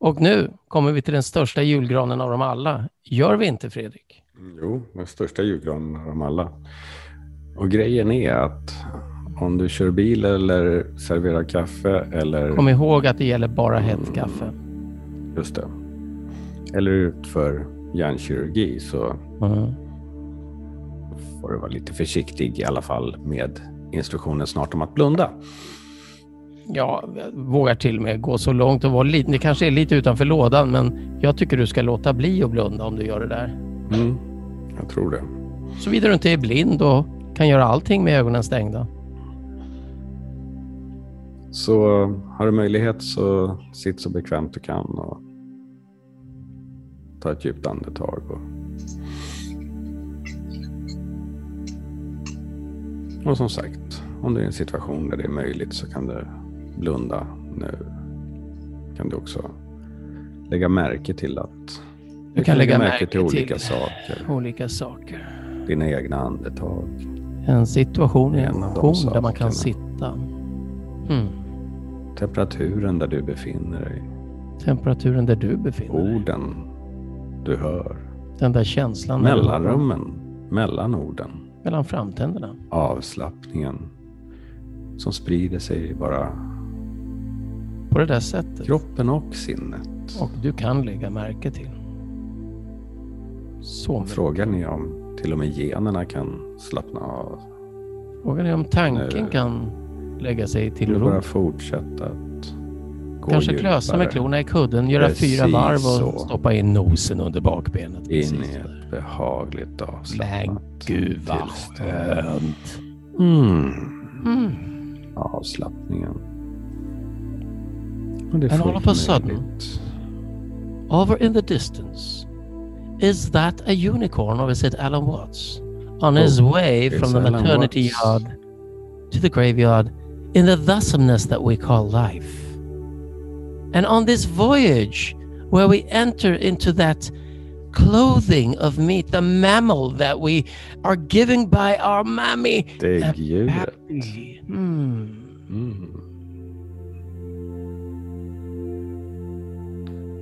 Och nu kommer vi till den största julgranen av dem alla. Gör vi inte Fredrik? Jo, den största julgranen av dem alla. Och grejen är att om du kör bil eller serverar kaffe eller... Kom ihåg att det gäller bara hett kaffe. Just det. Eller utför hjärnkirurgi så Mm. får du vara lite försiktig i alla fall med instruktionen snart om att blunda. Ja, vågar till och med gå så långt och vara lite, det kanske är lite utanför lådan, men jag tycker du ska låta bli att blunda om du gör det där. Mm, jag tror det. Såvida du inte är blind och kan göra allting med ögonen stängda. Så har du möjlighet så sitt så bekvämt du kan och ta ett djupt andetag. Och, och som sagt, om du är i en situation där det är möjligt så kan du blunda nu. Kan du också lägga märke till att Du kan lägga märke till olika till saker. olika saker. Dina egna andetag. En situation i en position där man kan sitta. Mm. Temperaturen där du befinner dig. Temperaturen där du befinner dig. Orden du hör. Den där känslan Mellanrummen mellan orden. mellan framtänderna. Avslappningen som sprider sig bara På det där sättet. kroppen och sinnet. Och du kan lägga märke till. Så Frågan är om till och med generna kan slappna av. Frågan är om tanken Nu. kan lägga sig till Du ro. bara fortsätta att gå Kanske djupare klösa med klorna i kudden, göra Precis fyra varv och så. stoppa in nosen under bakbenet. in i där. ett behagligt Men avslappnat gud vad tillstånd. skönt. Mm. Mm. Avslappningen. Och And all of a sudden-. Over in the distance, is that a unicorn or is it Alan Watts? On his Oh, way from the Alan maternity Watts. yard to the graveyard in the thusomeness that we call life. And on this voyage where we enter into that clothing of meat, the mammal that we are giving by our mammy. Däggdjuret. you. Hmm. Mm.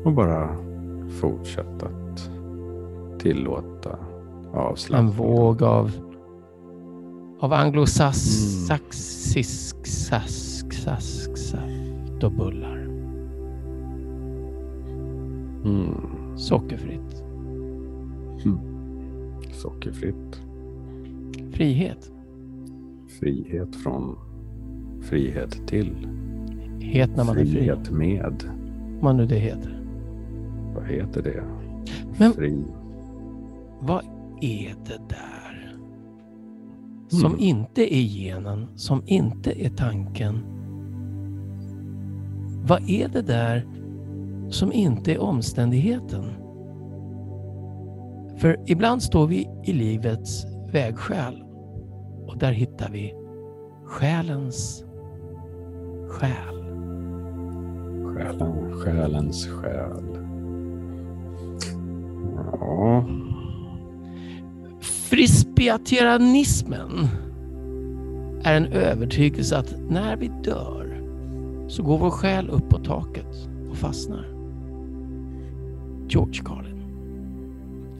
Och bara fortsätta att tillåta En avslappning. våg av, av Mm. anglosaxisk sask, sask, saft och bullar. Mm. Sockerfritt. Sockerfritt. Frihet. Frihet från frihet till. Het när man är fri. Frihet med. Om man nu det heter. Vad heter det? Men- Fri. Vad är det där? Som Mm. inte är genen, som inte är tanken. Vad är det där som inte är omständigheten? För ibland står vi i livets vägskäl och där hittar vi själens själ. Själen, själens själ. Ja. Är en övertygelse att när vi dör så går vår själ upp på taket och fastnar. George Carlin.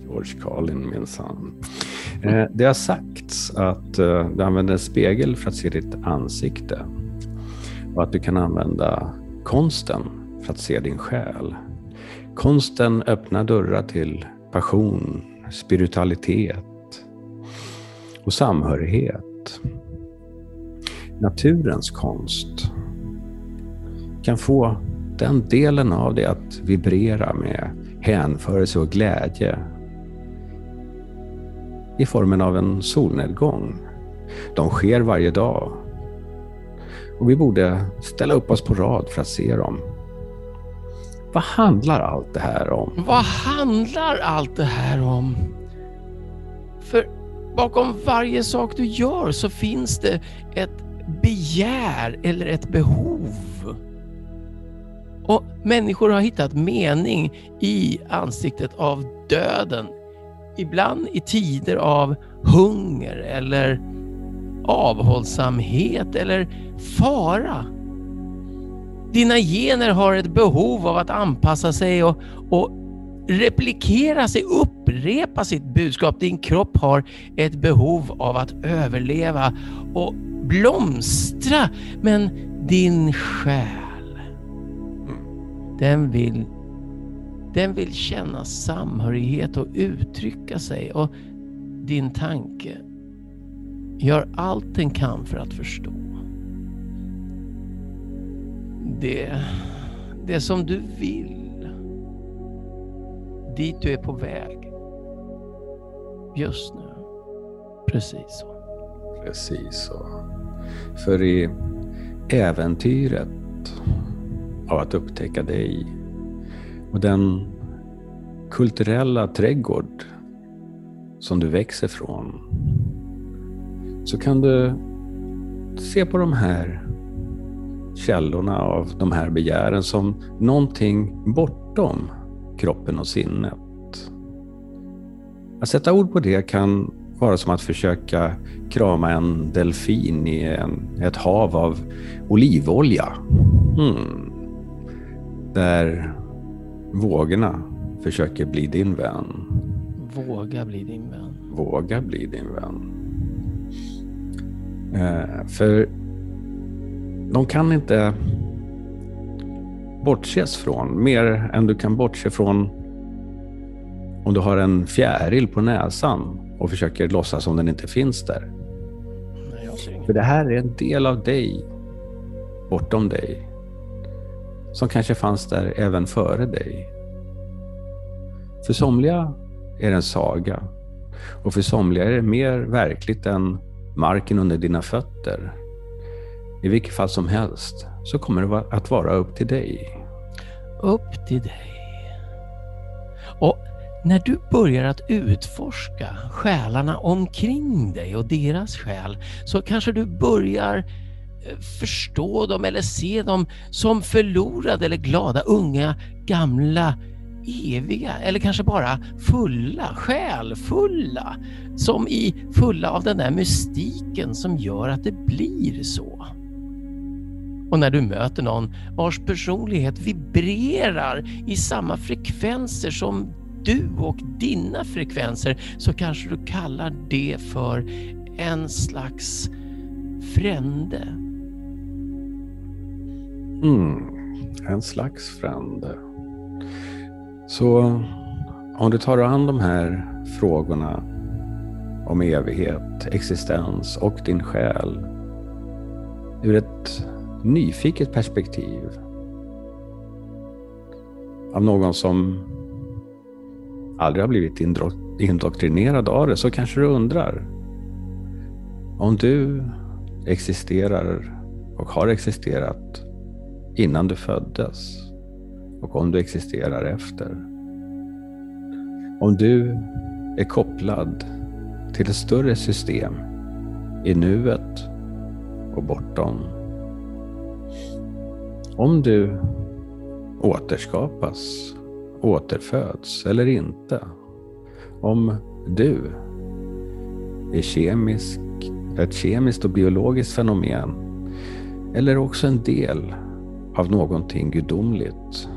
George Carlin minsann. Eh, det har sagts att eh, du använder en spegel för att se ditt ansikte. Och att du kan använda konsten för att se din själ. Konsten öppnar dörrar till passion, spiritualitet och samhörighet. Naturens konst kan få den delen av det att vibrera med hänförelse och glädje i formen av en solnedgång. De sker varje dag. Och vi borde ställa upp oss på rad för att se dem. Vad handlar allt det här om? Vad handlar allt det här om? För bakom varje sak du gör så finns det ett begär eller ett behov. Och människor har hittat mening i ansiktet av döden. Ibland i tider av hunger eller avhållsamhet eller fara. Dina gener har ett behov av att anpassa sig och, och replikera sig, upprepa sitt budskap. Din kropp har ett behov av att överleva och blomstra. Men din själ, den vill, den vill känna samhörighet och uttrycka sig. Och din tanke gör allt den kan för att förstå. Det, det som du vill dit du är på väg just nu. Precis så. Precis så. För i äventyret av att upptäcka dig och den kulturella trädgård som du växer från så kan du se på de här källorna av de här begären som någonting bortom kroppen och sinnet. Att sätta ord på det kan vara som att försöka krama en delfin i en, ett hav av olivolja. Hmm. Där vågorna försöker bli din vän. Våga bli din vän. Våga bli din vän. Eh, för de kan inte bortses från. Mer än du kan bortse från om du har en fjäril på näsan och försöker låtsas som den inte finns där. Nej, För det här är en del av dig, bortom dig, som kanske fanns där även före dig. För somliga är det en saga och för somliga är det mer verkligt än marken under dina fötter. I vilket fall som helst så kommer det att vara upp till dig. Upp till dig. Och när du börjar att utforska själarna omkring dig och deras själ så kanske du börjar eh, förstå dem eller se dem som förlorade eller glada, unga, gamla, eviga eller kanske bara fulla, själfulla. Som i fulla av den där mystiken som gör att det blir så. Och när du möter någon vars personlighet vibrerar i samma frekvenser som du och dina frekvenser så kanske du kallar det för en slags frände. Mm, en slags frände. Så om du tar dig an de här frågorna om evighet, existens och din själ ur ett nyfiket perspektiv av någon som aldrig har blivit indoktrinerad av det så kanske du undrar om du existerar och har existerat innan du föddes och om du existerar efter. Om du är kopplad till ett större system i nuet och bortom. Om du återskapas, återföds eller inte. Om du är kemisk, ett kemiskt och biologiskt fenomen eller också en del av någonting gudomligt.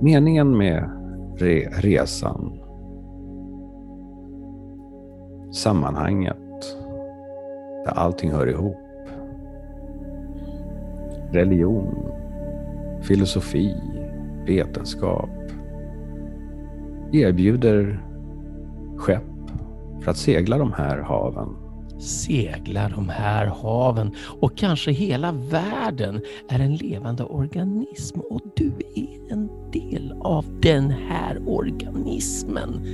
Meningen med re resan, sammanhanget, där allting hör ihop, religion, filosofi, vetenskap erbjuder skepp för att segla de här haven. Segla de här haven och kanske hela världen är en levande organism och du är en del av den här organismen.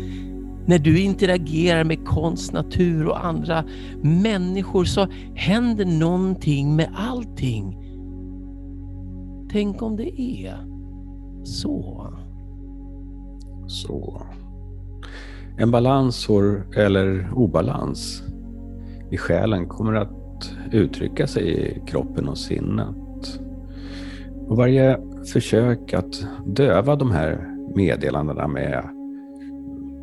När du interagerar med konst, natur och andra människor så händer någonting med allting. Tänk om det är så. Så. En balans eller obalans i själen kommer att uttrycka sig i kroppen och sinnet. Och varje försök att döva de här meddelandena med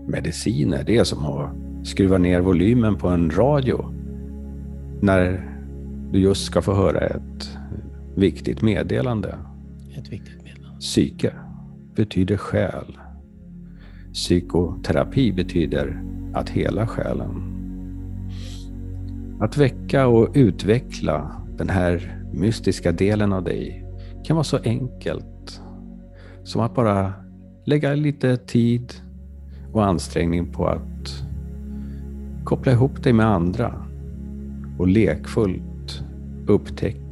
mediciner, det är som att skruva ner volymen på en radio när du just ska få höra ett viktigt meddelande. Ett viktigt meddelande. Psyke betyder själ. Psykoterapi betyder att hela själen. Att väcka och utveckla den här mystiska delen av dig kan vara så enkelt som att bara lägga lite tid och ansträngning på att koppla ihop dig med andra och lekfullt upptäcka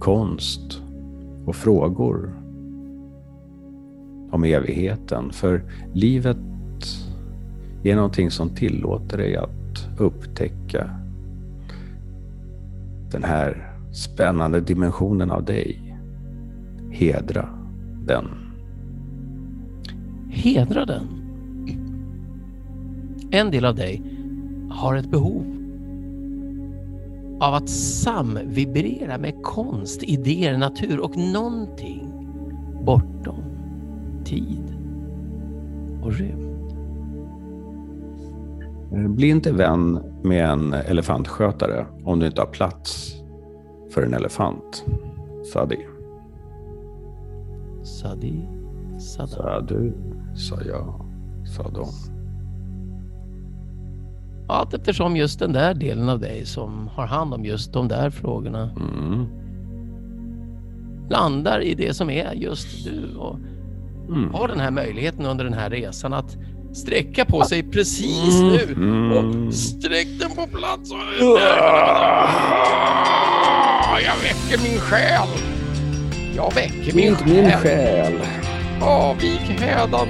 konst och frågor om evigheten. För livet är någonting som tillåter dig att upptäcka den här spännande dimensionen av dig. Hedra den. Hedra den. En del av dig har ett behov av att samvibrera med konst, idéer, natur och någonting bortom tid och rymd. Bli inte vän med en elefantskötare om du inte har plats för en elefant. Sadi. Sadi, sada. Sa du, sa jag, sa de. Allt eftersom just den där delen av dig som har hand om just de där frågorna Mm. landar i det som är just du och Mm. har den här möjligheten under den här resan att sträcka på sig precis nu Mm. och sträck den på plats och Jag väcker min själ. Jag väcker min min själ. själ. Avvik hädan